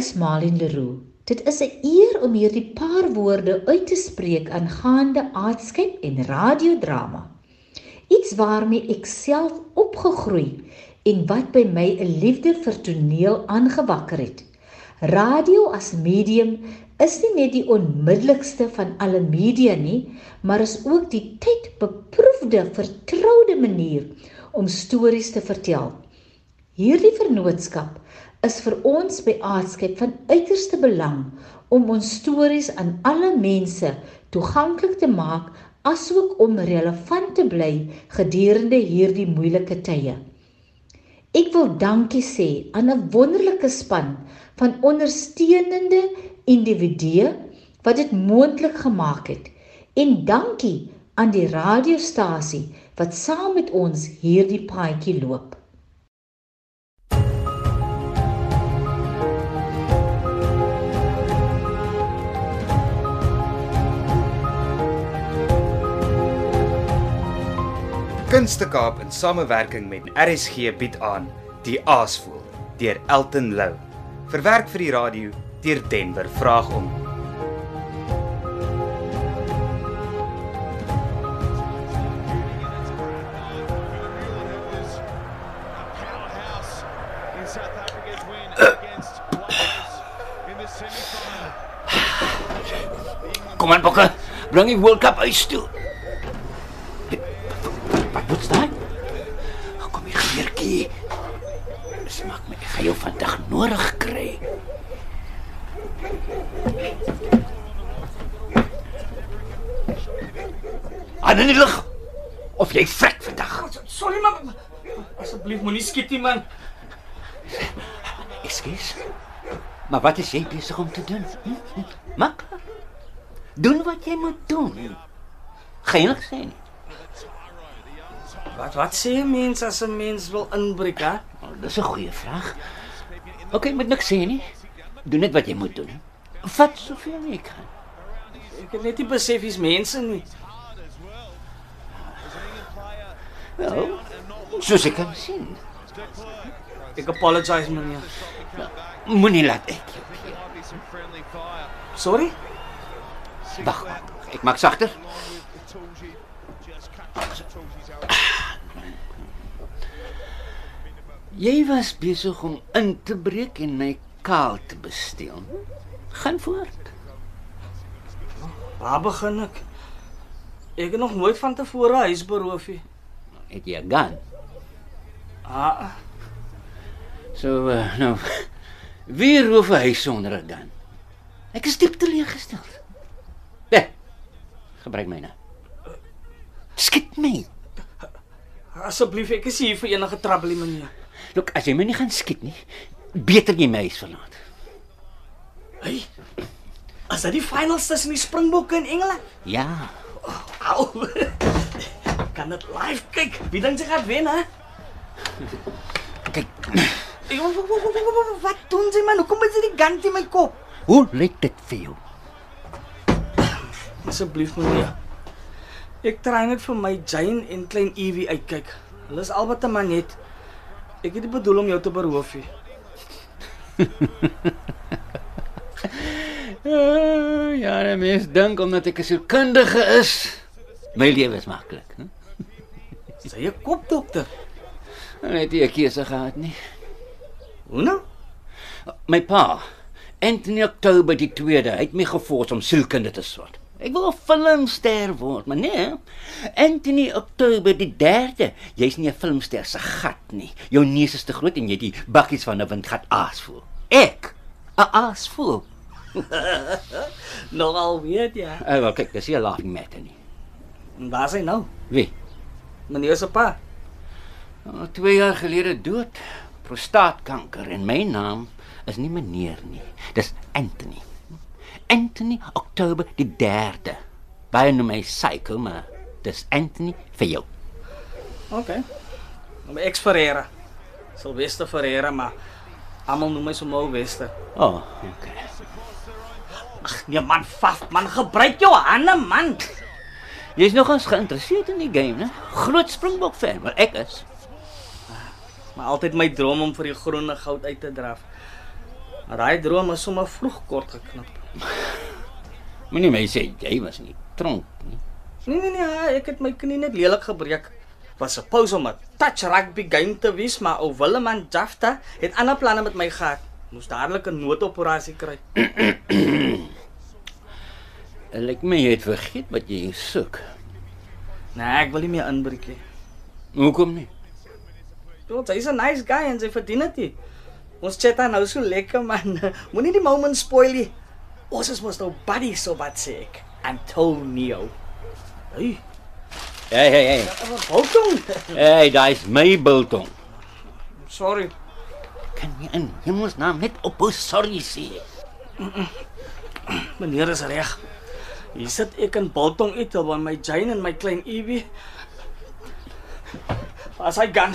is Malin Leroux. Dit is 'n eer om hierdie paar woorde uit te spreek aangaande aardskep en radiodrama. Iets waarmee ek self opgegroei en wat by my 'n liefde vir toneel aangewakker het. Radio as medium is nie net die onmiddellikste van alle media nie, maar is ook die tydbeproefde, vertroude manier om stories te vertel. Hierdie vennootskap is vir ons by Aardskep van uiterste belang om ons stories aan alle mense toeganklik te maak asook om relevant te bly gedurende hierdie moeilike tye. Ek wil dankie sê aan 'n wonderlike span van ondersteunende individue wat dit moontlik gemaak het en dankie aan die radiostasie wat saam met ons hierdie paadjie loop. Kunste Kaap in samewerking met RSG bied aan Die Aasvoël deur Elton Lou. Verwerk vir die radio deur Denver vraag om. Kom aan bokke, bring die World Cup huis toe. Wat wat's daai? Kom hier, geertjie. Smaak my, ek gaan jou vandag nodig kry. Aan in die lug. Of jy vrek vandag. Sorry man. Asseblief moenie skiet nie man. Ekskuus. Maar wat is jy besig om te doen? Hm? Hm? Maak. Doen wat jy moet doen. Geenig sê nie. Wat wat sê 'n mens as 'n mens wil inbreek, hè? Oh, dis 'n goeie vraag. OK, moet niks sê nie. Doen net wat jy moet doen. Vat soveel jy kan. Ek het net nie besef hier's mense nie. Wel, soos ek kan sien. Ek apologize meneer. Moenie laat ek jou. Sorry? Wag, ek maak sagter. Jy was besig om in te breek en my kaal te besteel. Gaan voort. Waar begin ek? Ek het nog nooit van tevore huis beroof nie. Het jy 'n gun? Ah, So uh, nou wie roof 'n huis sonder 'n gun? Ek is diep teleurgestel. Ja. Gebruik my nou. Skiet my. asseblief, ek is hier vir enige trouble meneer. Look, as jy my nie gaan skiet nie, beter jy my huis verlaat. Hey. As dit die finals tussen die Springbokke en Engeland. Ja. Au. kan dit live kyk. Wie dink jy gaan wen, hè? Kyk, Wat doen jy man? Hoekom het jy die gun in my kop? hoe lyk dit vir jou? Asseblief meneer. Ek try net vir my Jane en klein Evie uitkyk. Hulle is albei te man net. Ek het nie bedoel om jou te beroof nie. Uh, ja, die mens dink omdat ek 'n sielkundige is, my lewe is maklik, hè? Sy 'n kopdokter. Nou het jy 'n keuse gehad nie. Hoe nou? My pa, Anthony October die 2de, het my gefors om sielkunde te swat. Ek wil 'n filmster word, maar nee. Anthony October die 3de, jy's nie 'n filmster se gat nie. Jou neus is te groot en jy het die bakkies van 'n windgat aas voel. Ek, 'n aas voel. Nogal weet ja. Uh, wel kyk, dis nie 'n laughing matter nie. En waar is hy nou? Wie? Meneer se pa. Oh, 2 jaar gelede dood. Prostaatkanker en my naam is nie meneer nie. Dis Anthony. Anthony Oktober die 3de. Baie noem my Psycho, maar dis Anthony vir jou. OK. My ex Ferreira. Sylvester Ferreira, maar almal noem my so Mo Wester. Oh, okay. Ag, nee man, vaf man, gebruik jou hande man. Jy's nogals geïnteresseerd in die game, né? Groot Springbok fan, maar ek is. Maar altyd my droom om vir die groene goud uit te draf. Maar daai droom is sommer vroeg kort geknip. Moenie my sê jy was nie tronk nie. Nee nee nee, ek het my knie net lelik gebreek. Was pause om 'n touch rugby game te wees, maar ou Willem en Jafta het ander planne met my gehad. Moes dadelik 'n noodoperasie kry. Dit lyk my jy het vergeet wat jy soek. Nee, ek wil nie meer inbreek nie. Hoekom nie? Want hy's 'n nice guy en sy verdien dit. Ons chat nou so lekker man. Moenie die moment spoil nie. Ons is mos nou buddies so wat sê ek. Antonio. Hey, Hey hey hey. Bolton. Hey, daai's my biltong. Sorry. Kan jy in hemelsnaam net op ou sorry sê? Meneer is reg. Hier sit ek in Biltong eet by my Jane en my klein Evie. As hy gaan.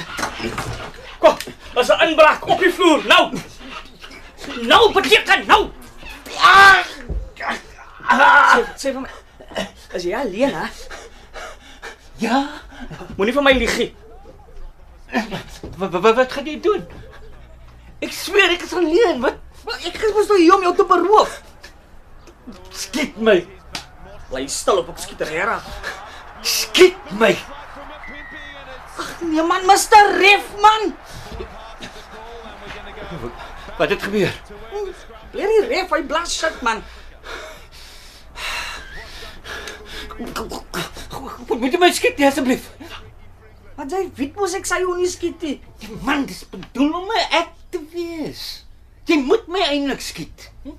Kom, as 'n inbraak op die vloer. Nou. Nou beteken nou. Sê, sê vir my. As jy alleen hè, Ja. moenie vir my lieg nie. Wat wat wat gaan jy doen? Ek sweer ek is alleen. Wat ek is mos nou hier om jou te beroof. skiet my? Bly stil op ek skiet reg. Skiet my. Nee man, Mr. Ref man. Wat het gebeur? Leer die ref, hy blas shit man. Moet jy my skiet nie, asseblief? Wat jy weet mos ek sê jy nie skiet nie. Die man dis bedoel om my ek te wees. Jy moet my eintlik skiet. Hm?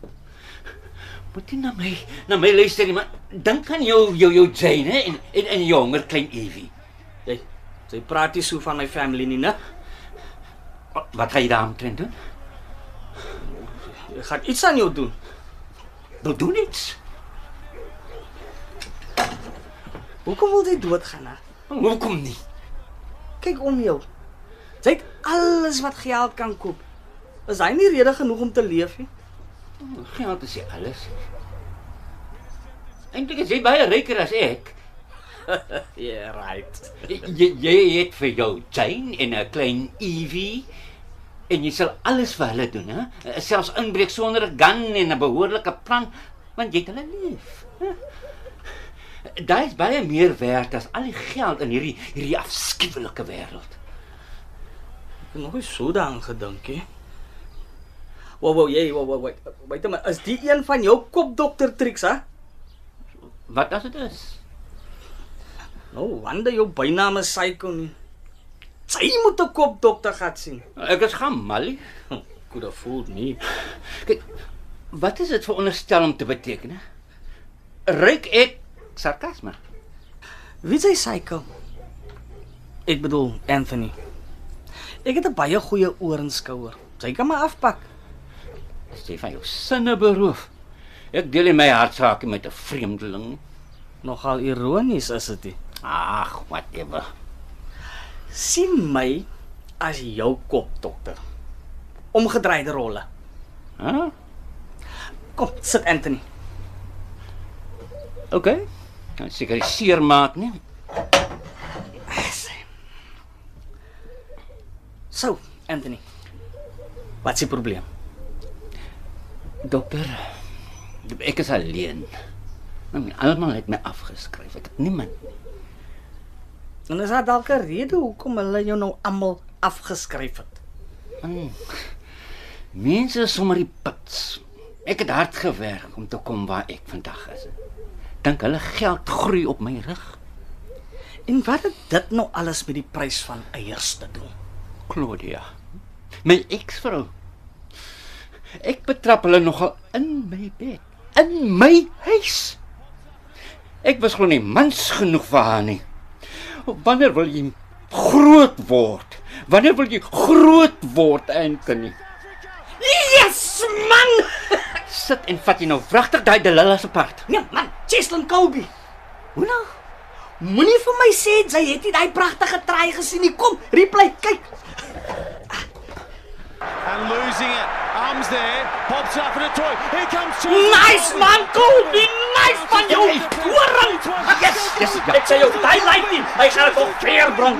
Moet jy na my na my luister, nie, maar dink aan jou jou jou Jane hè, en en en jonger klein Evie. Jy, jy praat nie so van my family nie, né? Wat gaan jy daarmee doen? Gaan iets aan jou doen. Wil doen iets. Hoekom wil jy doodgaan, hè? Hoekom nie? Kyk om jou. Jy het alles wat geld kan koop. Is hy nie rede genoeg om te leef nie? Geld is nie alles. Eintlik is jy baie ryker as ek. Yeah, right. Jy jy het vir jou Jane en 'n klein Evie en jy sal alles vir hulle doen, hè? Selfs inbreek sonder 'n gun en 'n behoorlike plan, want jy het hulle lief. Daai is baie meer werd as al die geld in hierdie hierdie afskuwelike wêreld. Ek het nog nie so daaraan gedink nie. Wow, wow, jy, wow, wow, wait. Wait maar, is die een van jou kopdokter triks, hè? Wat as dit is? Nou, wonder jou bynaam is Psycho nie. Sy moet 'n kopdokter gaan sien. Ek is gamal. Could have fooled me. Kyk, wat is dit veronderstel om te beteken? hè? Ryk ek sarkasme. Wie sê Psycho? Ek bedoel Anthony. Ek het 'n baie goeie oor en skouer. Sy kan my afpak. Is jy van jou sinne beroof? Ek deel my hartsake met 'n vreemdeling. Nogal ironies is dit. Ag, whatever. Sien my as jou kopdokter. Omgedraaide rolle. Hæ? Kom, sit Anthony. OK. Nou seker die seermaak nie. So, Anthony. Wat is die probleem? Dokter, ek is alleen. Nou, almal het my afgeskryf. Ek het niemand. En is daar dalk 'n rede hoekom hulle jou nou almal afgeskryf het? Mm. Mense is sommer die pits. Ek het hard gewerk om te kom waar ek vandag is. Dink hulle geld groei op my rug? En wat het dit nou alles met die prys van eiers te doen? Claudia. My eksvrou. Ek betrap hulle nogal in my bed, in my huis. Ek was glo nie mans genoeg vir haar nie. Wanneer wil jy groot word? Wanneer wil jy groot word, Anthony? Yes, man! Sit en vat jy nou wragtig daai Delilah se part. Nee, man, Cheslin Kobe. Hoe nou? Moenie vir my sê jy het nie daai pragtige traai gesien nie. Kom, replay, kyk. and losing it. Arms there, pops up in a toy. Here comes two. Nice man, Kobe. Nice van jou. Hoorang. Yes, yes, ja. Ek sê jou, daai lyk nie. Hy gaan dit op veer bring.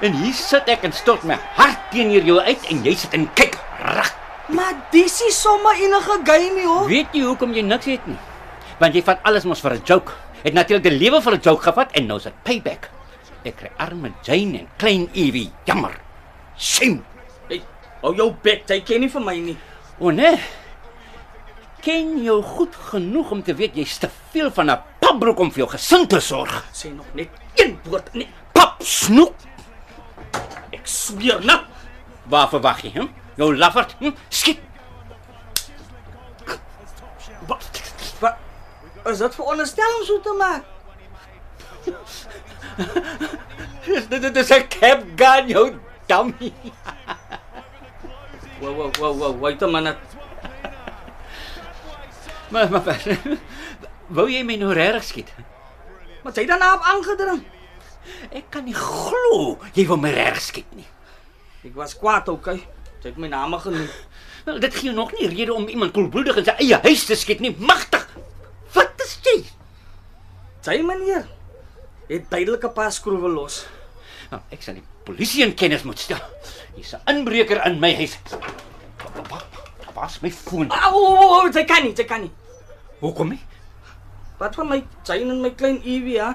En hier sit ek en stort my hart teenoor jou uit en jy sit en kyk reg. Maar dis is sommer enige game hoor. Weet jy hoekom jy niks het nie? Want jy vat alles mos vir 'n joke. Het natuurlik die lewe vir 'n joke gevat en nou is dit payback. Ek kry arme Jane en klein Evie. Jammer. Shame. Hey, hou jou bek, jy ken nie vir my nie. O nee. Ken jou goed genoeg om te weet jy's te veel van 'n papbroek om vir jou gesin te sorg. Sê nog net een woord nee. Pap snoep. Ek sweer nou. Waar verwag jy? Hm? Jou laffert. Hm? Skiet. Wat? Wat? Is dit vir onderstelling so te maak? Dit dit is 'n cap gun jou dummy. Wow, wow, wow, wow, wait a minute. Maar maar wou jy my nou regtig skiet? Wat jy dan op aangedring? Ek kan nie glo jy wil my reg skiet nie. Ek was kwaad, okay. Jy het my naam genoem. Wel, dit gee nog nie rede om iemand koelbloedig in sy eie huis te skiet nie. Magtig. Wat is jy? Sy meneer het duidelike paar skroewe los. Nou, ek sal die polisie in kennis moet stel. Hier's 'n inbreker in my huis. Was my foon. Au, oh, oh, jy kan nie, jy kan nie. Hoekom nie? Wat van my Jane en my klein Evie, ja?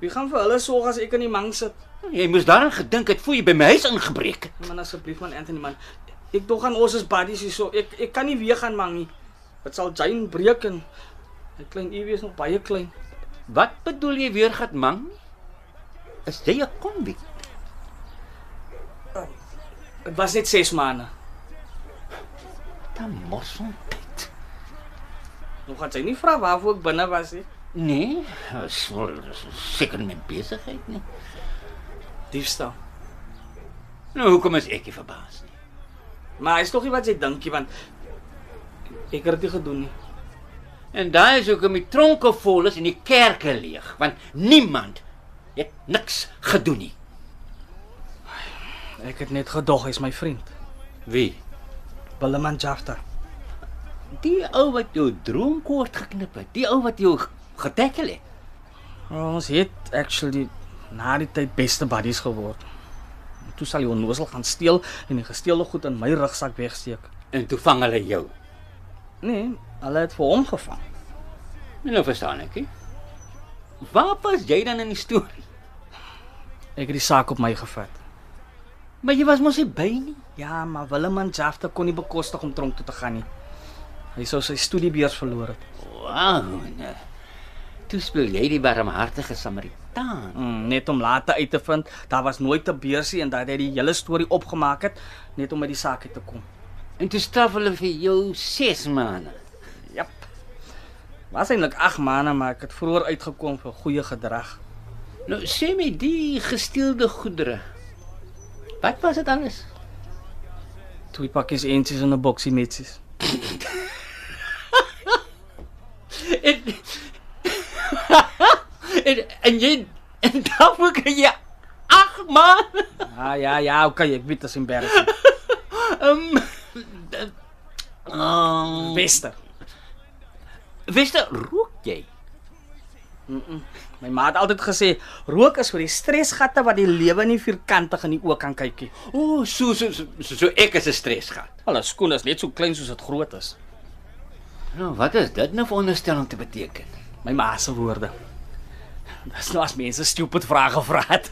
Wie gaan vir hulle sorg as ek in die mang sit? Jy moes daaraan gedink het voor jy by my huis ingebreek het. Man asseblief man Anthony man. Ek dog aan ons is buddies hierso. Ek ek kan nie weer gaan mang nie. Dit sal Jane breek en my klein Evie is nog baie klein. Wat bedoel jy weer gat man? Is jy 'n konvikt? Dit was net 6 maande. Dan mos tyd. Nog gaan sy nie vra waarvoor ek binne was nie. Nee, is wel seker met besigheid nie. Diefstal. Nou hoekom is ek nie verbaas nie? Maar is tog nie wat jy dink nie want ek het dit gedoen nie. En daai is hoekom die tronke vol is en die kerke leeg, want niemand het niks gedoen nie. Ek het net gedog hy's my vriend. Wie? Willeman Jafta. Die ou wat jou droomkoord geknip het, die ou wat jou getackle het. Ons het actually na die tyd beste buddies geword. En Toe sal hy onnoosel gaan steel en die gesteelde goed in my rugsak wegsteek. En toe vang hulle jou. Nee, hulle het vir hom gevang. En nou verstaan ek. He? Waar was jy dan in die storie? Ek het die saak op my gevat. Maar jy was mos nie by nie. Ja, maar Willeman Jafta kon nie bekostig om tronk toe te gaan nie. Hy sou sy studiebeurs verloor het. Wow. Nee. Toe speel jy die barmhartige Samaritaan. Mm, net om later uit te vind daar was nooit 'n beursie en dat hy die hele storie opgemaak het net om uit die saak uit te kom. En toe straf hulle vir jou 6 maande. Jap. Was eintlik 8 maande, maar ek het vroeër uitgekom vir goeie gedrag. Nou sê my die gesteelde goedere. Wat was dit alles? Twee pakkies eentjies en 'n boksie metsies. En en, en jy en daarvoor kry jy 8 maande. Ah ja, ja, okay, ek weet dit is embarrassing. Ehm um, Wester. Wist jy rook jy? My ma het altyd gesê rook is vir die stresgatte wat die lewe nie vierkantig in die oë kan kyk nie. O, oh, so, so so so ek is 'n stres gehad. Hulle skoene is net so klein soos dit groot is. Nou, wat is dit nou vir onderstelling te beteken? My ma se woorde. Dis nou as mense stupid vrae gevra het.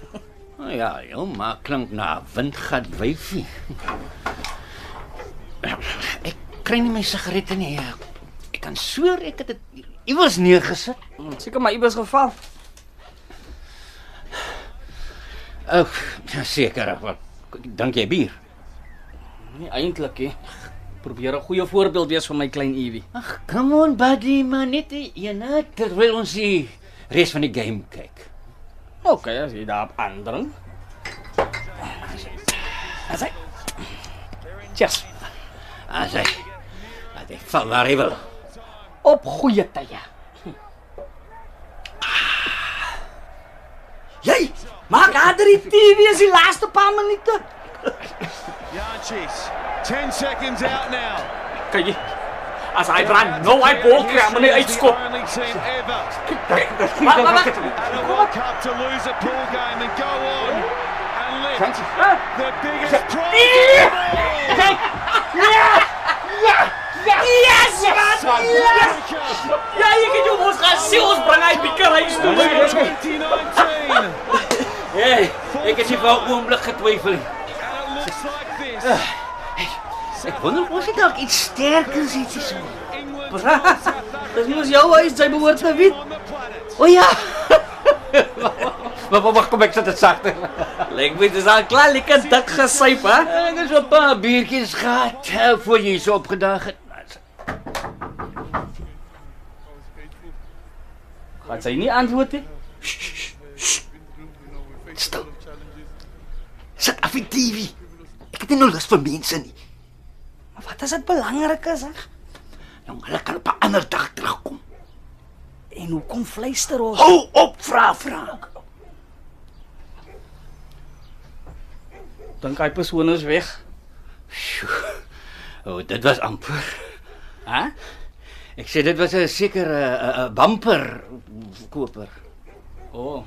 Nou ja, jou ma klink na 'n windgat wyfie. Ek kry nie my sigarette nie. Ek kan sweer ek het dit iewers neergesit. Seker maar iewers geval. Ag, seker. Dink jy bier? Nie eintlik nie. Probeer 'n goeie voorbeeld wees vir my klein Evie. Ag, come on buddy, man, net een terwyl ons die res van die game kyk. OK, as jy daar aandring. As hy. Cheers. As hy Laat hy val waar hy wil. Op goeie tye. Jy, maak harder die TV as die laaste paar minute. Yanchis, 10 seconds out now. Kyk jy. As hy brand, nou hy bol kry, maar nie This is the uitskop. only team ever Maar maar at a World Cup to lose a pool game and go on and lift the biggest prize of all. Yes, man! Yes! Ja, jy kan jou mos gaan sien ons bring hy bikker huis toe. 2019. Hey, ek het nie vir 'n oomblik getwyfel nie. And it looks like this. Ek wonder of dit dalk iets sterkers ietsie so. England Dis mos jou huis, jy behoort te weet. O ja. Maar wag, kom ek sit dit sagter. Lyk my dis al klaar lekker dik gesyp, hè? Ek het so 'n paar biertjies gehad eh, voor jy so opgedag het. Wat sy nie antwoord nie. Stil. Sit af die TV. Ek het nie nou lus vir mense nie. Wat as dit belangrik is, hè? Jong, hulle kan op 'n ander dag terugkom. En hoekom fluister ons? Hou op, vra vra. Dink hy persoon is weg. O, oh, dit was amper. Hè? Ek sê dit was 'n sekere 'n 'n bumper koper. O. Oh.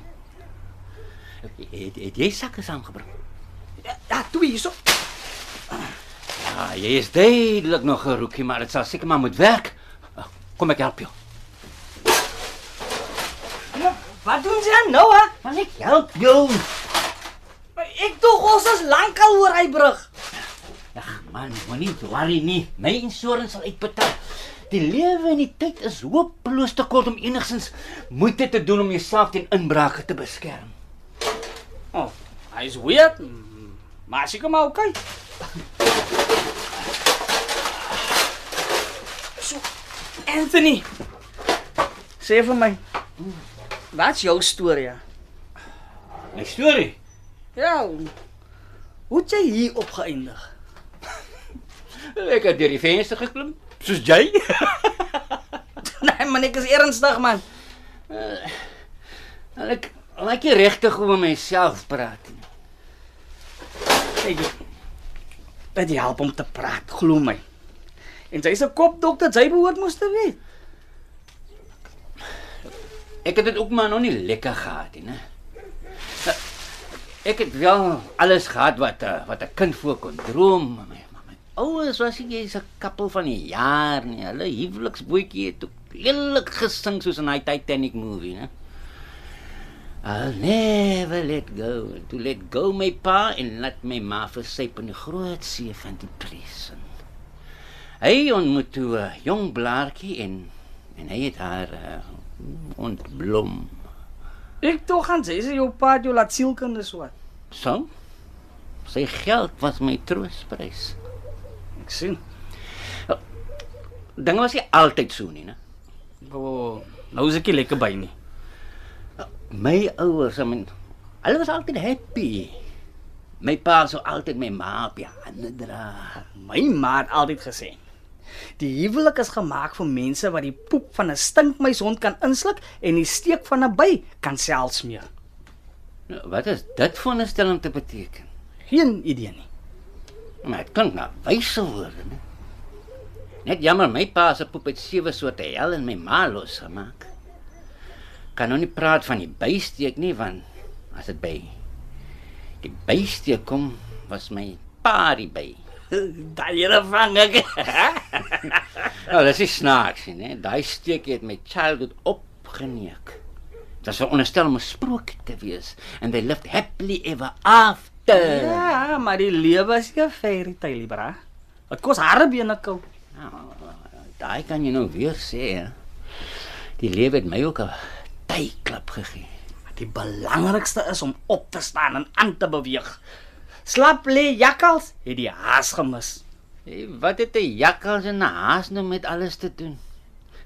Het, het jy sakke saamgebring? Ja, ja, toe hierso. Ja, jy is duidelik nog 'n roekie, maar dit sal seker maar moet werk. Ah, Kom ek help jou. Ja, wat doen jy nou, hè? Maar ek help jou. Maar Ek dog ons is lankal oor hy brug. Ag man, moenie worry nie. My insurance sal uitbetaal. Die lewe en die tyd is hopeloos te kort om enigsins moeite te doen om jouself teen inbrake te beskerm. Oh, hy is weird. Maar seker maar okay. So, Anthony. Sê vir my. Wat's jou storie? ja? My storie. Ja. Hoe het jy hier opgeëindig? Ek het deur die venster geklim, soos jy. nee, man, ek is ernstig, man. En ek laat jy regtig oor myself praat. jy. Dit help om te praat, glo my. En sy's 'n kopdokter, sy behoort mos te weet. Ek het dit ook maar nog nie lekker gehad nie, né? Ek het wel alles gehad wat eh, wat 'n kind voor kon droom. maar My, ouers was nie eens 'n koppel van die jaar nie. Hulle huweliksbootjie het ook lelik gesing soos in daai Titanic movie, né? I'll never let go. To let go my pa en laat my ma versyp in die groot see van depressie. Hy ontmoet toe 'n jong blaartjie en en hy het haar uh, ontblom. Ek tog gaan sê sy jou pa jou laat sielkundes wat. So? Sy geld was my troostprys. Ek sien. Dinge was nie altyd so nie, né? O, nou is ek nie lekker by nie. My ouers, I mean, hulle was altyd happy. My pa sou altyd my ma op die hande dra. My ma het altyd gesê Die huwelik is gemaak vir mense wat die poep van 'n stinkmuishond kan insluk en die steek van 'n by kan self smeer. Nou, wat is dit vir 'n stelling te beteken? Geen idee nie. Maar dit klink na wyse woorde, né? Net jammer my pa se poep het sewe soorte hel in my ma losgemaak. Kan nou nie praat van die bysteek nie want as dit by die bysteek kom, was my pa die by. Daai hele vang ek. Nou, dis nie snaaks nie, né? Daai steek het my childhood opgeneek. Dit sou onderstel om 'n sprokie te wees and they lived happily ever after. ja, maar die lewe is 'n fairy tale, bra. Wat kos harde bene kou. Nou, daai kan jy nou weer sê, hè. Die lewe het my ook 'n tyklap gegee. Die belangrikste is om op te staan en aan te beweeg. Slap lê jakkals het die haas gemis. Hey, wat het 'n jakkals en 'n haas nou met alles te doen?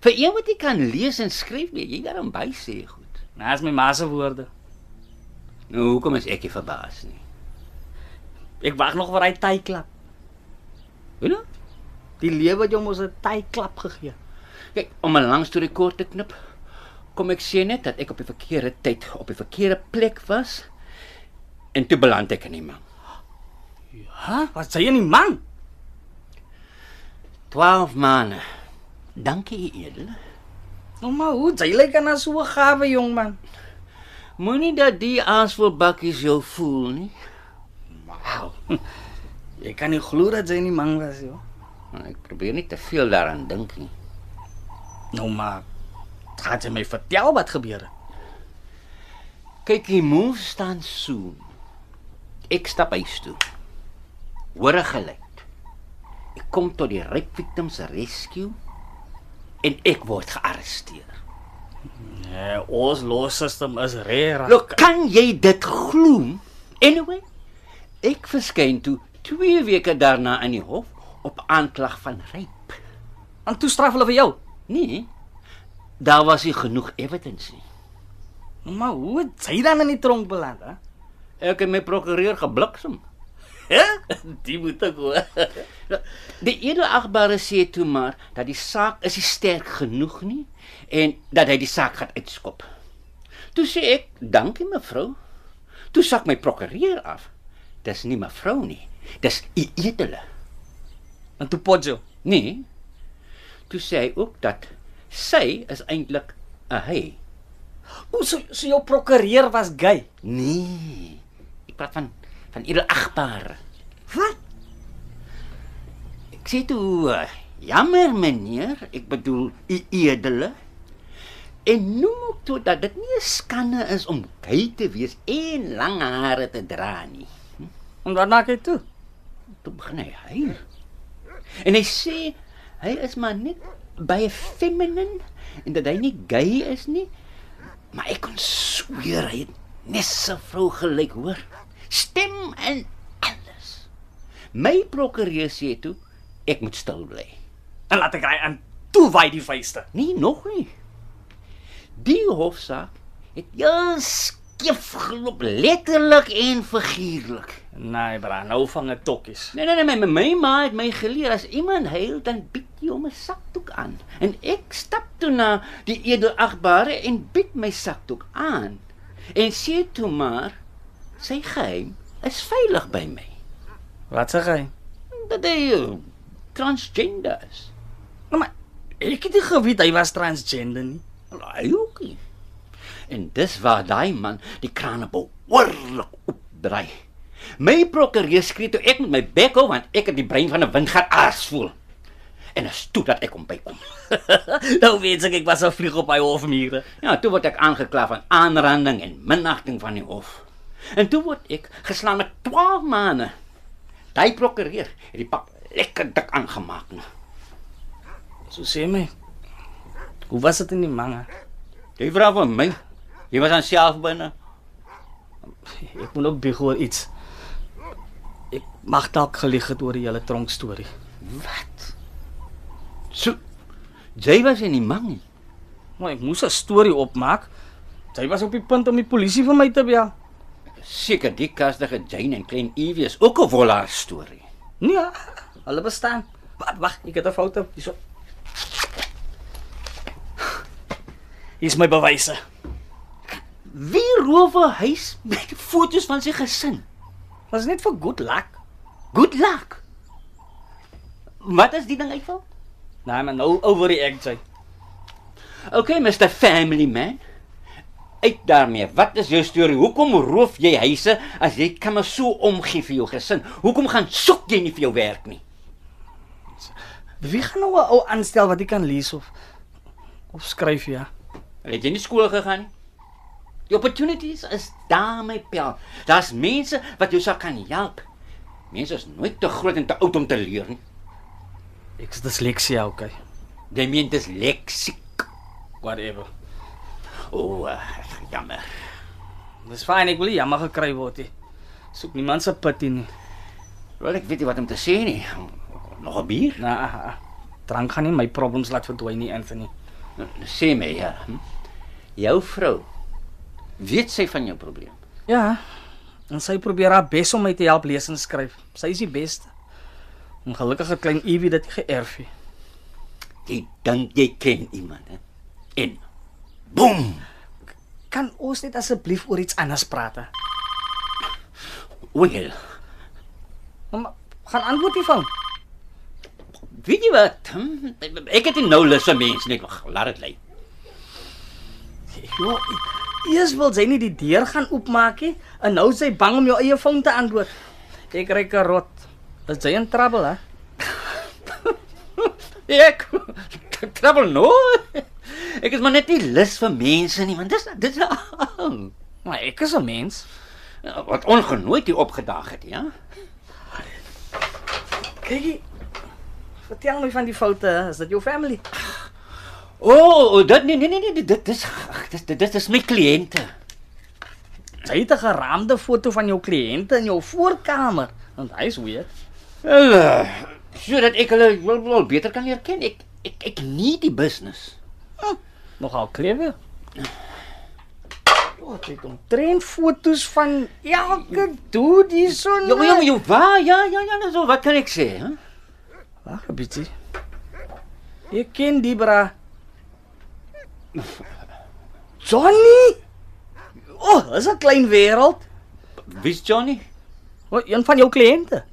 Vir een wat jy kan lees en skryf, weet jy daarom by sê goed. Nou is my ma se woorde. Nou hoekom is ek nie verbaas nie? Ek wag nog vir hy tyklap. Weet jy? Die lewe het jou mos 'n tyklap gegee. Kyk, om 'n lang storie kort te knip, kom ek sê net dat ek op die verkeerde tyd op die verkeerde plek was en toe beland ek in die man. Ha? Wat sê jy nie man? 12 maande. Dankie, u edele. Nou maar hoe jy lyk aan so 'n gawe jong man. Moenie dat die aasvoelbakkies jou voel nie. Wow. Jy kan nie glo dat jy nie man was joh. En ek probeer nie te veel daaraan dink nie. Nou maar gaan jy my vertel wat gebeur het? Kyk, die move staan so. Ek stap huis toe. Hoor 'n geluid. Ek kom tot die rape victims rescue en ek word gearresteer. Nee, ons law system is rare. Look, kan jy dit glo? Anyway, ek verskyn toe 2 weke daarna in die hof op aanklag van rape. en toe straf hulle vir jou. Nee. Daar was nie genoeg evidence nie. Maar hoe het jy dan in die tronk beland, hè? Ek het my prokureur gebliksem. Die moet ek hoor. Die edelagbare sê toe maar dat die saak is nie sterk genoeg nie en dat hy die saak gaan uitskop. Toe sê ek, "Dankie mevrou." Toe sak my prokureur af. Dis nie mevrou nie. Dis u edele. En toe potjo. Nee. Toe sê hy ook dat sy is eintlik 'n hy. Hoe so, so jou prokureur was gay? Nee. Ek praat van van edelagbare. Wat? Ek sê toe, uh, jammer meneer, ek bedoel u edele. En noem ook toe dat dit nie 'n skande is om gay te wees en lang hare te dra nie. En wat maak jy toe? Toe begin hy huil. En hy sê hy is maar net baie feminine en dat hy nie gay is nie. Maar ek kon sweer hy het net 'n vrou gelyk, hoor. Stem en alles. My prokureur sê toe ek moet stil bly. En laat ek ry en toe wy die vuiste. Nee, nog nie. Die hofsaak het heel skief geloop, letterlik en figuurlik. Nee, bra, nou vang ek tokkies. Nee nee nee, my, my ma het my geleer as iemand huil dan bied jy hom 'n sakdoek aan. En ek stap toe na die edelagbare en bied my sakdoek aan. En sê toe maar sy geheim is veilig by my. Wat sê jy? Dat hy uh, transgender is. Nou maar ek het nie geweet hy was transgender nie. Hy ook nie. En dis waar daai man die krane behoorlik opdraai. My prokureur skree toe ek met my bek hou want ek het die brein van 'n windgat aars voel. En is toe dat ek hom bykom. nou weet ek ek was 'n vlieg op hy hofmure. Ja, toe word ek aangekla van aanranding en minagting van die hof. En toe word ek geslaan met 12 maande. Daai prokureur het die pap lekker dik aangemaak. nou. So sê my. Hoe was dit in die mange? Jy vra van my. Jy was aan self binne. Ek moet ook bieg oor iets. Ek mag dalk gelieg het oor die hele tronk storie. Wat? So jy was in die mangie. Maar ek moes 'n storie opmaak. Sy was op die punt om die polisie vir my te bel. Seker die kastige Jane en klein Evie is ook 'n vollaar storie. Nee, hulle bestaan. Wag, wag, ek het 'n foto hierso. Hier is my bewyse. Wie roof 'n huis met foto's van sy gesin? Was net vir good luck. Good luck. Wat is die ding uitval? Nee, maar nou overreact jy. Okay, Mr Family Man. Uit daarmee. Wat is jou storie? Hoekom roof jy huise as jy kan maar so omgee vir jou gesin? Hoekom gaan soek jy nie vir jou werk nie? Wie gaan nou 'n ou aanstel wat jy kan lees of of skryf ja? Het jy nie skool gegaan nie? Die opportunities is daar my pel. Daar's mense wat jou sal kan help. Mense is nooit te groot en te oud om te leer nie. Ek is disleksia, okay. Jy meen dis leksiek. Whatever. O, oh, jammer. Dis fyn, ek wil nie jammer gekry word nie. Soek niemand se pity nie. Wel ek weet nie wat om te sê nie. Nog 'n bier? Nee, drank gaan nie my problems laat verdwyn nie, Anthony. Nou, sê my ja. Hm? Jou vrou weet sy van jou probleem. Ja. En sy probeer haar bes om my te help lees en skryf. Sy is die beste. Ongelukkig het klein Evie dit geërf. het. Jy dink jy ken iemand, hè? En boem. Kan ons net asseblief oor iets anders praat? Wel, Maar gaan antwoord die foon. weet jy wat? Hm? Ek het nie nou lus vir mense nie. Wag, laat dit lê. Jo, eers wil sy nie die deur gaan oopmaak nie en nou sy bang om jou eie foon te antwoord. Ek ry karot. Is jy in trouble, hè? Ek trouble no. Ek is maar net nie lus vir mense nie, want dis dis al. Maar ek is 'n mens. Wat ongenooid hier opgedaag het, ja? Kyk. Vertel my van die foute, is dit jou family? O, oh, dit nee nee nee nee, dit dis ag, dis dit dis my kliënte. Jy het 'n geraamde foto van jou kliënte in jou voorkamer, want hy's weird. Wel, uh, sodat ek hulle wel, wel beter kan leer ken. Ek ek ek nie die business. Nogal klewe. Wat het omtrent foto's van elke dude hier so. Ja, maar ja, maar jy waar? Ja, ja, ja, so, wat kan ek sê, hè? Wag 'n bietjie. Ek ken die bra. Johnny! O, oh, dis 'n klein wêreld. Wie's Johnny? O, een van jou kliënte.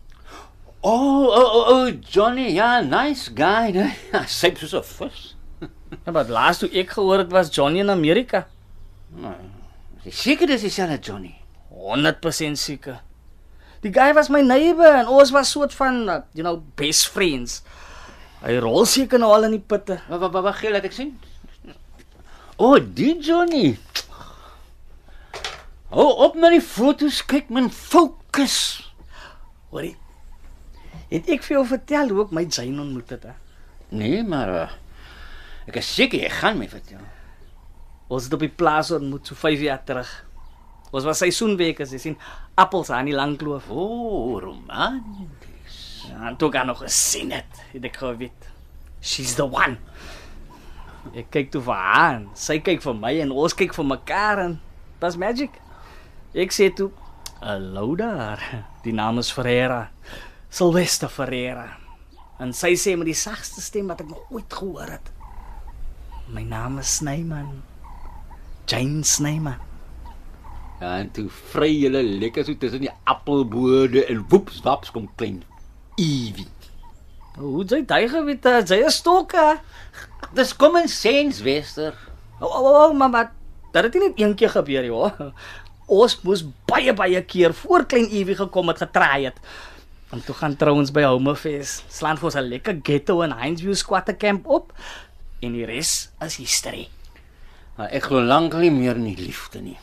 Oh, oh, oh, oh, Johnny, ja, nice guy? Ja, Syp soos 'n vis. Ja, maar laas toe ek gehoor het was Johnny in Amerika. Ek seker dis dieselfde Johnny. 100% seker. Die guy was my neighbor en ons was soort van, uh, you know, best friends. Hy rol seker nou al in die pitte. Wat wat wat gee laat ek sien? O, oh, die Johnny. Hou op met die foto's, kyk man, fokus. Hoorie. Het ek vir jou vertel hoe ek my Jane ontmoet het, hè? Nee, maar uh, ek is seker jy gaan my vertel. Ons het op die plaas ontmoet so 5 jaar terug. Ons was seisoenweke, jy sien, appels aan die lang kloof. O, oh, romanties. Ja, en toe haar nog gesien het, het ek geweet. She's the one. Ek kyk toe vir haar, sy kyk vir my en ons kyk vir mekaar en dis magic. Ek sê toe, "Hallo daar. Die naam is Ferreira. Sylvester Ferreira." En sy sê met die sagste stem wat ek nog ooit gehoor het. My naam is Snyman. Jane Snyman. Ja, en toe vry julle lekker so tussen die appelbode en woeps waps kom klein Evie. Hoe jy daai geweet, het? jy is stokke. Dis common sense, Wester. O, o, o, mamma, dit het nie net een keer gebeur, joh. Ons moes baie baie keer voor klein Evie gekom het getraai het. En toe gaan trouens by Homefest. Slaan vir ons 'n lekker ghetto en Hinesview squatter camp op. En die res is history. Maar ek glo lank nie meer in die liefde nie.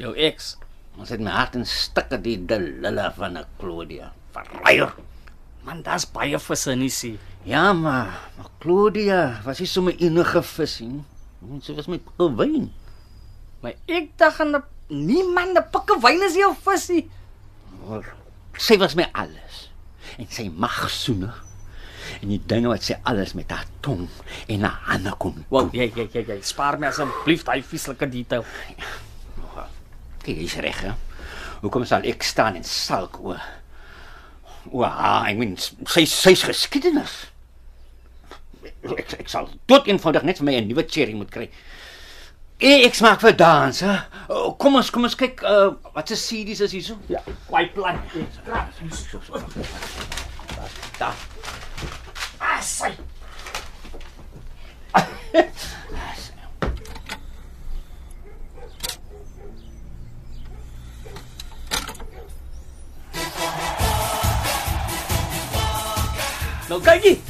Jou ex. Ons het my hart in stukke die delille van 'n Claudia. Verruier. Man, daar's baie visse in die see. Ja, maar, maar Claudia was nie sommer enige vis nie. Sy was my gewyn. Maar ek dink aan 'n niemand 'n pikke wyn is jou visie. Sy was my alles. En sy mag soene. En die dinge wat sy alles met haar tong en haar hande kom. Wow, jy jy jy jy spaar my asseblief daai vieslike detail. Kyk, jy's reg, hè. Hoekom sal ek staan en sulk o? O, I mean, sy sy's geskiedenis. Ek ek sal tot eenvoudig net vir my 'n nuwe cherry moet kry. Ek, ek smaak vir dans, hè. O, Kom ons, kom ons kyk uh, wat se CD's is hierso. Ja, kwai plan. Daar. Sy. Nou kykie.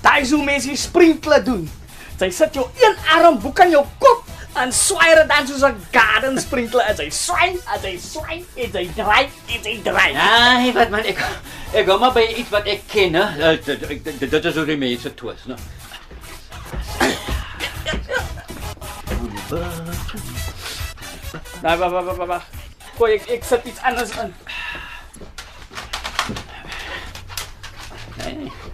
Daai is hoe mense die sprinkler doen. Jy sit jou een arm boek aan jou kop en swaai dit dan soos 'n garden sprinkler as jy swaai, as jy swaai, as jy draai, as jy draai. Nee, wat man, ek ek kom maar by iets wat ek ken, hè. Eh, dit- dit- Dit dit is hoe die mense twis, né? Nee, wag, wag, wag, wag, wag. Gooi ek ek sit iets anders in. Nee. Ek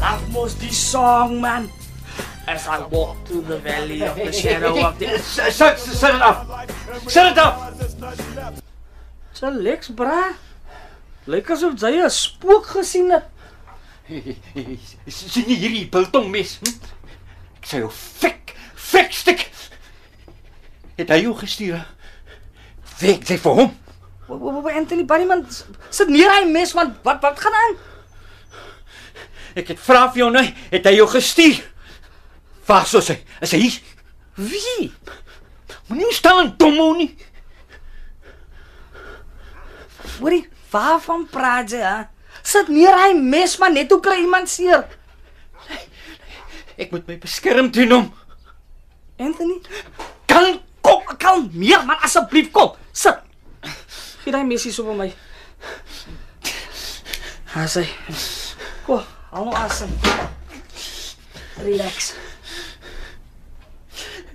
love mos die song man. As I walk through the valley of the shadow of death. Sit sit dit af. Sit dit af. So Lex bra. Lyk asof jy 'n spook gesien het. Sien jy hierdie biltong mes? Hm? Ek sê jou fik, fik stik. Het hy jou gestuur? Weg, sê vir hom. Wa- wa- wa- Anthony Bunnyman sit neer hy mes want wat wat gaan aan? Ek het vra vir jou nou, het hy jou gestuur? Waar sou hy? Is hy hier? Wie? Moenie staan en dom hou nie. Hoorie, waarvan praat jy? Sit neer hy mes maar net hoe kry iemand seer. Ek moet my beskerm teen hom. Anthony, kan kom, kan meer man asseblief kom. Sit. Gee daai mesie so vir my. Ha sê. Kom, haal nou asem. Relax.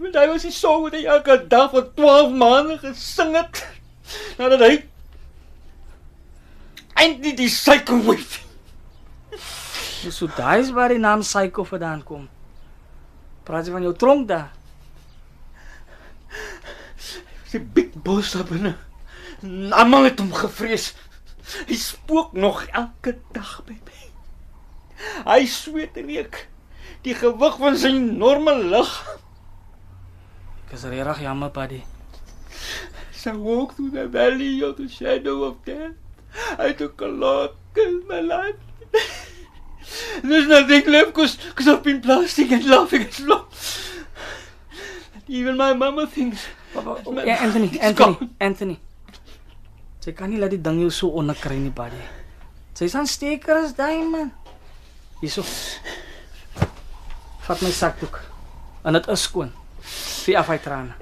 Want hy was die song wat hy elke dag vir 12 maande gesing het. Nadat hy eintlik die psycho wife. Dis so daai is waar die naam Psycho vandaan kom. Praat jy van jou tronk daar? Die big boss daar binne. Almal het hom gevrees. Hy spook nog elke dag by my. Hy sweet reuk. Die gewig van sy enorme liggaam. Ek is regtig jammer, buddy. So walk through the valley of the shadow of death. I took a lot in my life. There's nothing left cause, cause I've been blasting and laughing and slow. Even my mama thinks. Ja, Anthony, Anthony, Anthony. Sy kan nie laat die ding jou so onderkry nie, buddy. Sy's aan steker as daai man. Hierso. Vat my sakdoek. En dit is skoon. Vee af hy trane.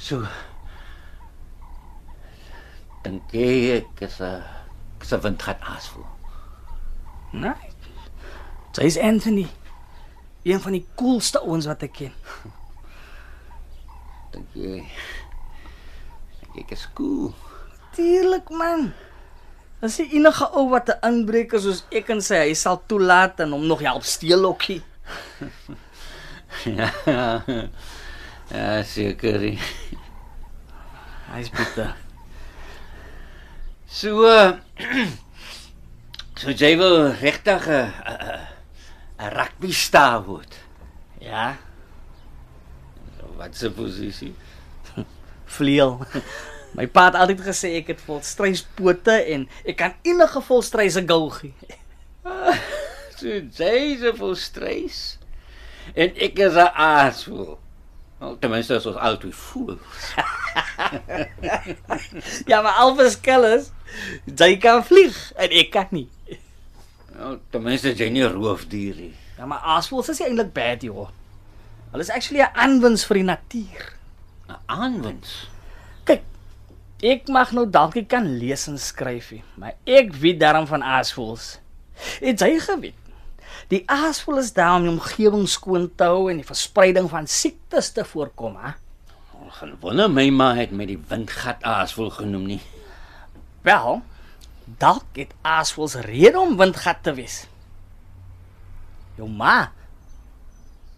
So. Dink jy ek is 'n is 'n windgat aasvoel? Nee. Sy's Anthony. Een van die coolste ouens wat ek ken. Dink jy ek is cool? Tuurlik man. As die enige ou wat 'n inbreker soos ek en sy hy sal toelaat en hom nog help steel okkie. Ja. Ja, seker. Hy's bitter. So uh, so jy wil regtig 'n 'n 'n rugby ster word. Ja, Wat se posisie? vleuel. My pa het altyd gesê ek het volstryspote en ek kan enige volstryse goal gee. So jy is 'n volstrys. En ek is 'n aasvoel. Nou, ten minste as ons altyd voel. Ja, maar al verskil is jy kan vlieg en ek kan nie. Nou, ten minste jy nie roofdier nie. Ja, maar aasvoëls is eintlik bad joh. Hulle is actually 'n aanwins vir die natuur. 'n Aanwins. Kyk, ek mag nou dalk kan lees en skryf maar ek weet darm van aasvoëls. Het jy geweet? Die aasvoël is daar om die omgewing skoon te hou en die verspreiding van siektes te voorkom, hè? Gaan wonder my ma het met die windgat aasvoel genoem nie. Wel, dalk het aasvoëls rede om windgat te wees. Jou ma.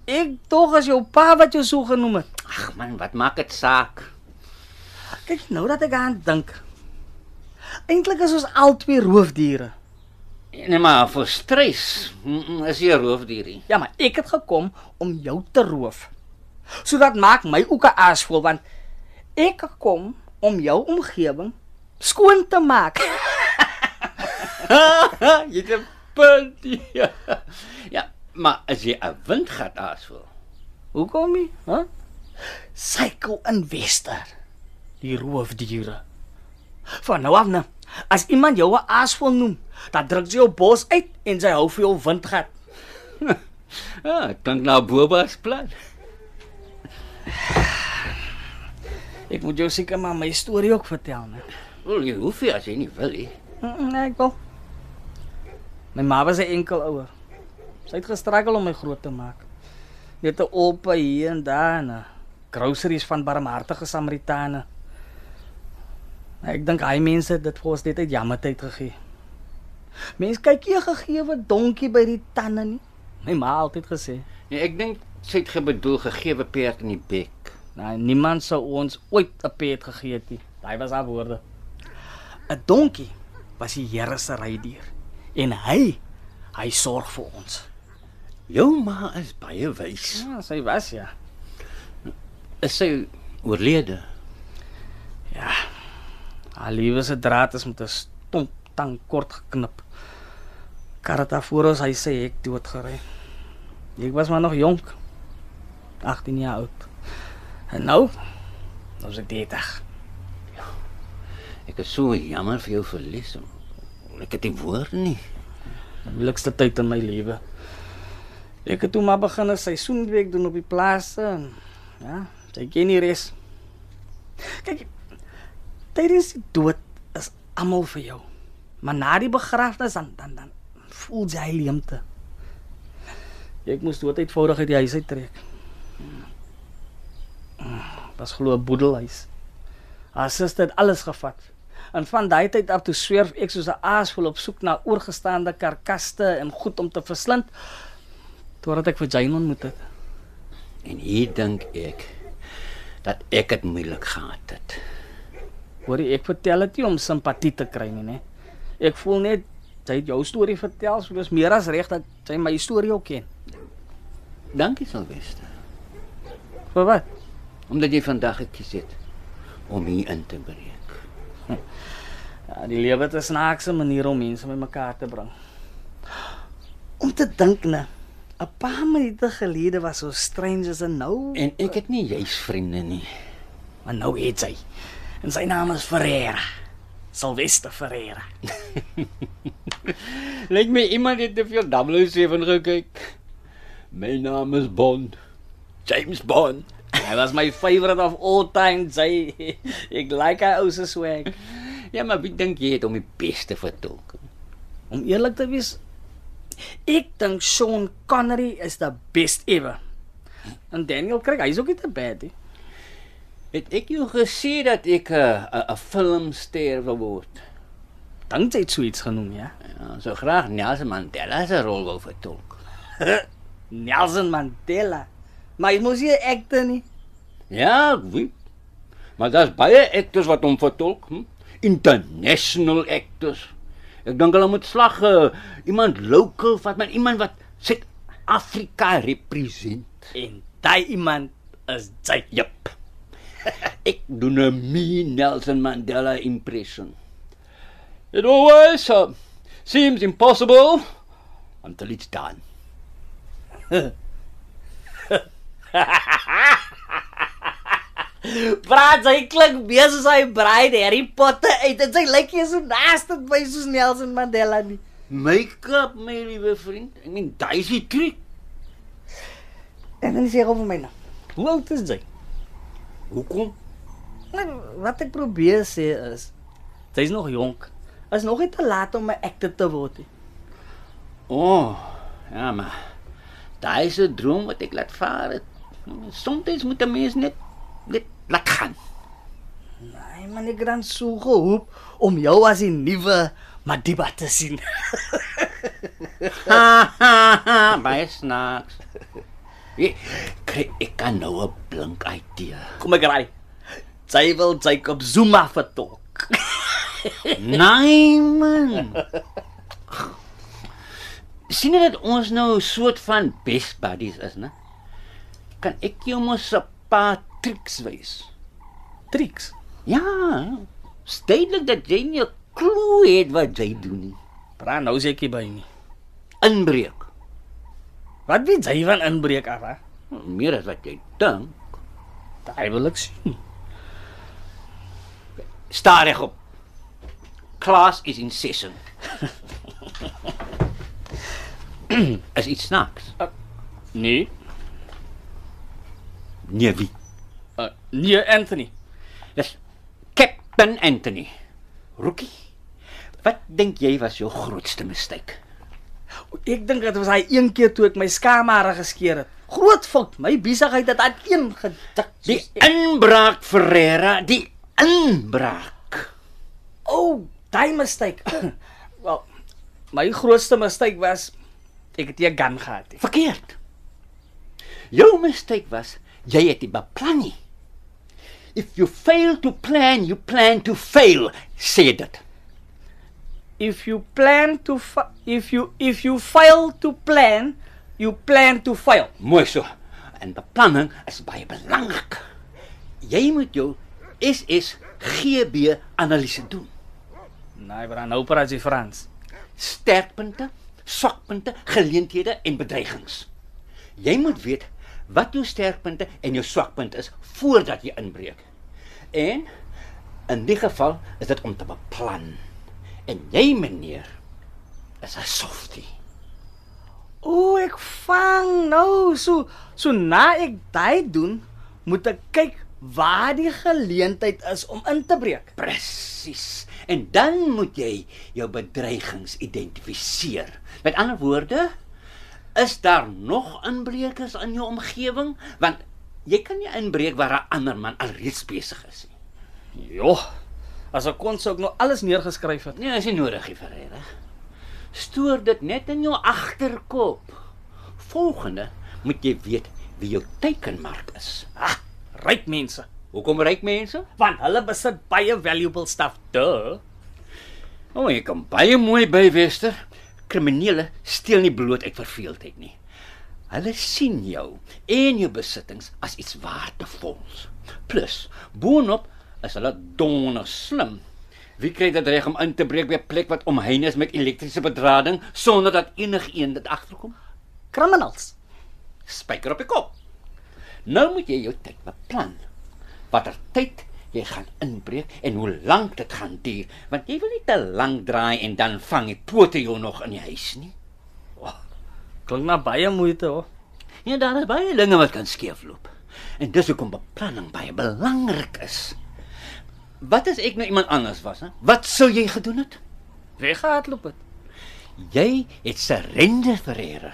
Ek tog as jou pa wat jou so genoem het. Ag man, wat maak dit saak? Kyk nou dat ek aan dink. Eintlik is ons albei roofdiere. Nee maar vir stres is jy 'n roofdier nie. Ja, maar ek het gekom om jou te roof. So dat maak my ook 'n aasvoël want ek kom om jou omgewing skoon te maak. jy het 'n punt. Ja. ja, maar as jy 'n windgat aasvoel. Hoekom nie? Hæ? Huh? Psycho investor. Die roofdiere. Van nou af nou, as iemand jou 'n aasvoël noem, dan druk jy jou bos uit en jy hou vir jou windgat. Ja, klink na Boba's plan. Ek moet jou seker maar my storie ook vertel, né? Wel, jy hoef nie as jy nie wil nie. Nee, ek wil. My ma was 'n enkel ouer. Sy het gestruggle om my groot te maak. Net 'n oupa hier en daar, eh, groceries van barmhartige Samaritane. Ek dink hy mense het dit vir ons net uit jammertyd gegee. Mense kyk nie 'n gegeewe donkie by die tande nie. My ma het altyd gesê, Nee, ek dink sy het gebedoel gegeewe perd in die bek. "Nou, niemand sou ons ooit 'n pet gegee het nie." Daai was haar woorde. 'n Donkie was die Here se rydier en hy hy sorg vir ons. Jou ma is baie wys. Ja, sy was ja. Is sy oorlede? Ja. Haar lewe se draad is met 'n stomp tang kort geknip. Karata voor ons hy sê ek dood gery. Ek was maar nog jonk. 18 jaar oud. En nou, nou is ek 30. Ek is so jammer vir jou verlies. Ek het nie woorde nie. Moeilikste tyd in my lewe. Ek het toe maar begin 'n seisoenwerk doen op die plase en ja, jy ken die res. Kyk, tydens die dood is almal vir jou. Maar na die begrafnis dan dan dan voel jy leemte. Ek moes dood eenvoudig uit die huis uit trek. Was glo 'n boedelhuis. Haar suster het alles gevat. En van daai tyd af toe swerf ek soos 'n aas vol op soek na oorgestaande karkaste en goed om te verslind totdat ek vir Jane ontmoet het. En hier dink ek dat ek dit moeilik gehad het. Hoor jy, ek vertel dit nie om simpatie te kry nie, né? Ek voel net jy het jou storie vertel, so dis meer as reg dat jy my storie ook ken. Dankie Silvester, Vir wat? omdat jy vandag gekies het om hier in te breek. Ja, die lewe het 'n snaakse manier om mense bymekaar te bring. Om te dink, né? 'n Paar minute gelede was so strange as 'n nou, En ek het nie juis vriende nie. maar nou het sy. En sy naam is Ferreira. Sylvester Ferreira. Lyk my iemand het te veel 007 gekyk. My naam is Bond. James Bond. Hy was my favorite of all time, sy. Ek like hy ou se swag. Ja, maar wie dink jy het om die beste vertolk? Om eerlik te wees, ek dink Sean Connery is the best ever. En Daniel Craig, hy's ook nie te bad nie. Het ek jou gesê dat ek 'n 'n 'n filmster wil word? Dink jy het so iets genoem, ja? Ja, so graag Nelson Mandela se rol wil vertolk. Nelson Mandela. Maar hy mos nie 'n akter nie. Ja, weet. Maar daar's baie acteurs wat hom vertolk, hm? International actors. Ek dink hulle moet slag uh, iemand local vat, maar iemand wat Suid-Afrika represent. En daai iemand is jy. Jep. Ek doen 'n Nelson Mandela impression. It always uh, seems impossible until it's done. Praat hy klink meer soos hy braai die Harry Potter uit en sy lyk nie so naaste by soos Nelson Mandela nie. Make-up, my liewe vriend. Ek meen, daai is die triek. En dan sê hy vir my nou. Hoe oud is jy? Hoekom? Wat ek probeer sê is jy's nog jonk. Is nog nie te laat om 'n akter te word nie. O, oh, ja maar. Daai is 'n droom wat ek laat vaar het. Soms moet 'n mens net net laat gaan. Nee, man, ek dan so gehoop om jou as die nuwe Madiba te sien. Ha ha ha, baie snaaks. Ek kry ek kan nou 'n blink idee. Kom ek raai. Jy wil Jacob Zuma vertolk. Nee man. Sien jy dat ons nou 'n soort van best buddies is, né? Kan ek jou mos 'n paar triks wys? Tricks. Ja. Stedelik dat jy nie 'n klou het wat jy doen nie. Praat nou seker by nie. Inbreek. Wat weet jy van inbreek af, hè? Meer as wat jy dink. Daai wil ek sien. Staar reg op. Class is in session. is iets snaaks. Nee. Nee wie? Uh, nee, Anthony. Dis Captain Anthony. Rookie. Wat dink jy was jou grootste mistake? Ek dink dit was hy een keer toe ek my skaamhare geskeer het. Groot fout. My besigheid het aan een gedik. Die inbraak Ferreira, die inbraak. O, oh, daai mistake. Wel, my grootste mistake was ek het 'n gun gehad nie. Verkeerd. Jou mistake was jy het nie beplan nie. If you fail to plan, you plan to fail, sê dit. If you plan to if you if you fail to plan, You plan to fail. Mooi so. En beplanning is baie belangrik. Jy moet jou SSGB analise doen. Nee, maar nou praat jy Frans. Sterkpunte, swakpunte, geleenthede en bedreigings. Jy moet weet wat jou sterkpunte en jou swakpunte is voordat jy inbreek. En in die geval is dit om te beplan. En jy meneer is 'n softie. O, ek vang nou. So so na ek dit doen, moet ek kyk waar die geleentheid is om in te breek. Presies. En dan moet jy jou bedreigings identifiseer. Met ander woorde, is daar nog inbrekers in jou omgewing? Want jy kan nie inbreek waar 'n ander man alreeds besig is nie. Jo. As ek kon sou ek nou alles neergeskryf het. Nee, is nie nodig nie, Ferreira. Stoor dit net in jou agterkop. Volgende moet jy weet wie jou teikenmark is. Ah, ryk mense. Hoekom ryk mense? Want hulle besit baie valuable stuff. Duh. O, oh, jy kan baie mooi by Wester. Kriminele steel nie bloot uit verveeldheid nie. Hulle sien jou en jou besittings as iets waardevols. Plus, boonop is hulle donder slim. Wie kry dit reg om in te breek by 'n plek wat omheind is met elektriese bedrading sonder dat enigiemand dit agterkom? Criminals. Spyker op die kop. Nou moet jy jou tyd beplan. Watter tyd jy gaan inbreek en hoe lank dit gaan duur, want jy wil nie te lank draai en dan vang die pote jou nog in die huis nie. Klink na baie moeite hoor. Ja, daar is baie dinge wat kan skeefloop. En dis hoekom beplanning baie belangrik is. Wat as ek nou iemand anders was, hè? Wat sou jy gedoen het? Weggehardloop het. Jy het surrender Ferreira.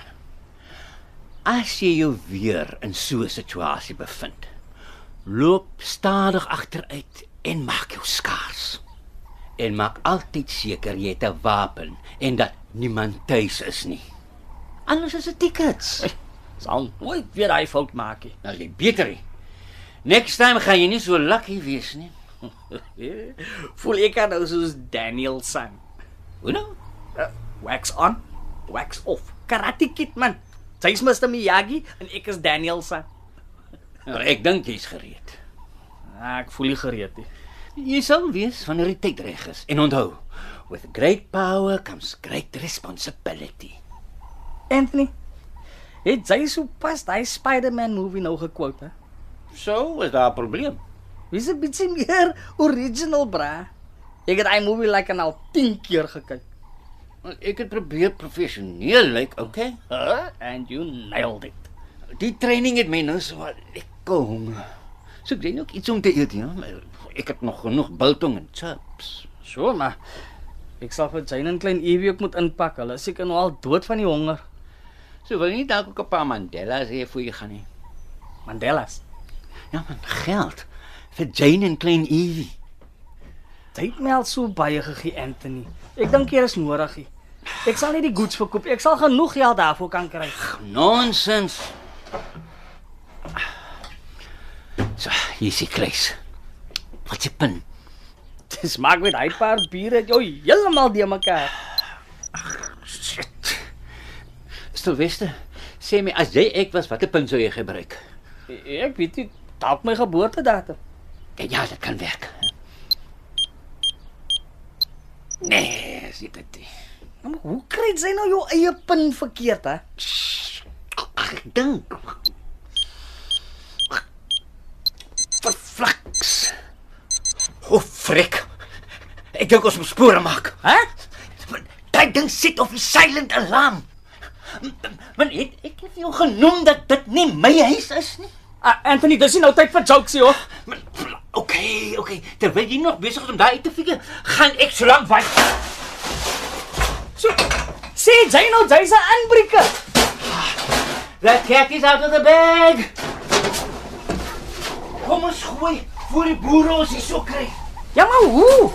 As jy jou weer in so 'n situasie bevind, loop stadig agteruit en maak jou skaars. En maak altyd seker jy het 'n wapen en dat niemand tuis is nie. Anders is dit tickets. Sal nooit weer daai fout maak nie. Nou jy beter nie. Next time gaan jy nie so lucky wees nie. Voel ek aan nou soos Daniel San. Hoe nou? Uh, wax on, wax off. Karate Kid man. Sy's Mr Miyagi en ek is Daniel San. Maar ek dink jy's gereed. Ah, ek voel nie gereed nie. Jy sal wees wanneer die tyd reg is. En onthou, with great power comes great responsibility. Anthony, het jy so pas daai Spider-Man movie nou gekwote? So, is daar 'n probleem? Wie's 'n bietjie meer original, bra? Ek het daai movie like al 10 keer gekyk. Ek het probeer professioneel lyk, like, okay? Huh? And you nailed it. Die training het my nou so wat lekker honger. So ek dink ook iets om te eet, ja. Ek het nog genoeg biltong en chips. So, maar ek sal vir Jane en klein Evie ook moet inpak. Hulle is seker nou al dood van die honger. So wil jy nie dalk ook 'n paar Mandela's hê vir jy gaan nie. Mandela's. Ja, man, geld vir Jane en klein Evie. Jy het my al so baie gegee, Anthony. Ek dink jy is nodig. Ek sal nie die goods verkoop. Ek sal genoeg geld daarvoor kan kry. Nonsens. So, hier is die kluis. Wat jy pin. Dis maak met hy paar biere jou heeltemal die mekaar. Shit. Stilweste, sê my as jy ek was, watter punt sou jy gebruik? Ek weet nie, dalk my geboortedatum. Ja, ja, dit kan werk. Nee, sit dit. Maar hoe kry jy nou jou eie pin verkeerd, hè? Ag, dink. Verflaks. O, frik. Ek dink ons moet spore maak. Hè? Daai ding sit op die silent alarm. Man, ek ek het jou genoem dat dit nie my huis is nie. Uh, Anthony, dis nie nou tyd vir jokes hier, hoor. Man, okay, okay. Terwyl jy nog besig is om daai uit te figure, gaan ek so lank wag. So, sê jy nou jy's 'n inbreker. That cat is out of the bag. Kom ons gooi voor die boere ons hier so kry. Ja, maar hoe?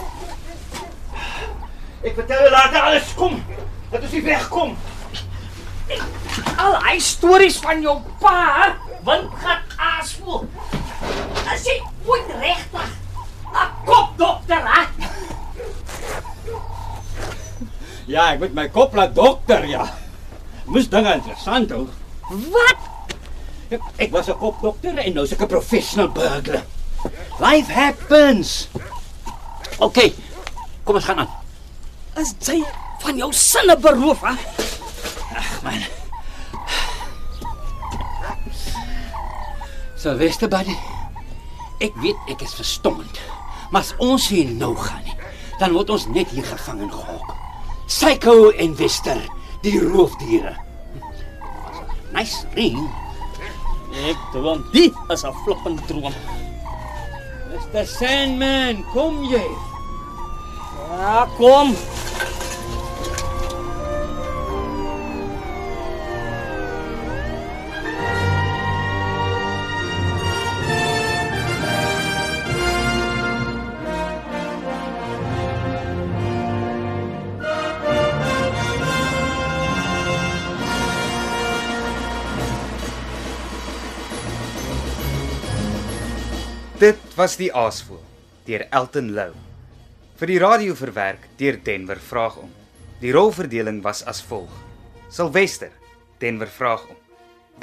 Ek vertel jou later alles kom. Dat ons nie wegkom. Al hy stories van jou pa, want gaan aasvoel. As jy ooit regtig 'n kopdokter het. Ja, ek moet my kop laat dokter, ja. Mis dinge interessant ou. Wat? Ek, ek was 'n kopdokter en nou is ek 'n professional burglar. Life happens. OK. Kom ons gaan aan. Is jy van jou sinne beroof, hè? Man. Sylvester buddy. Ek weet ek is verstommend. Maar as ons hier nou gaan nie, dan word ons net hier gevang en gehok. Psycho en Wester, die roofdiere. Nice ring. Ek droom dit is 'n floppende droom. Mr. Sandman, kom jy? Ja, kom. Dit was die Aasvoël deur Elton Lou. Vir die radio verwerk deur Denver Vraag om. Die rolverdeling was as volg: Sylvester, Denver Vraag om.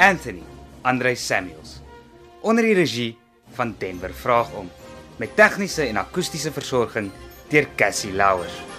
Anthony, Andre Samuels. Onder die regie van Denver Vraag om met tegniese en akoestiese versorging deur Cassie Louwers.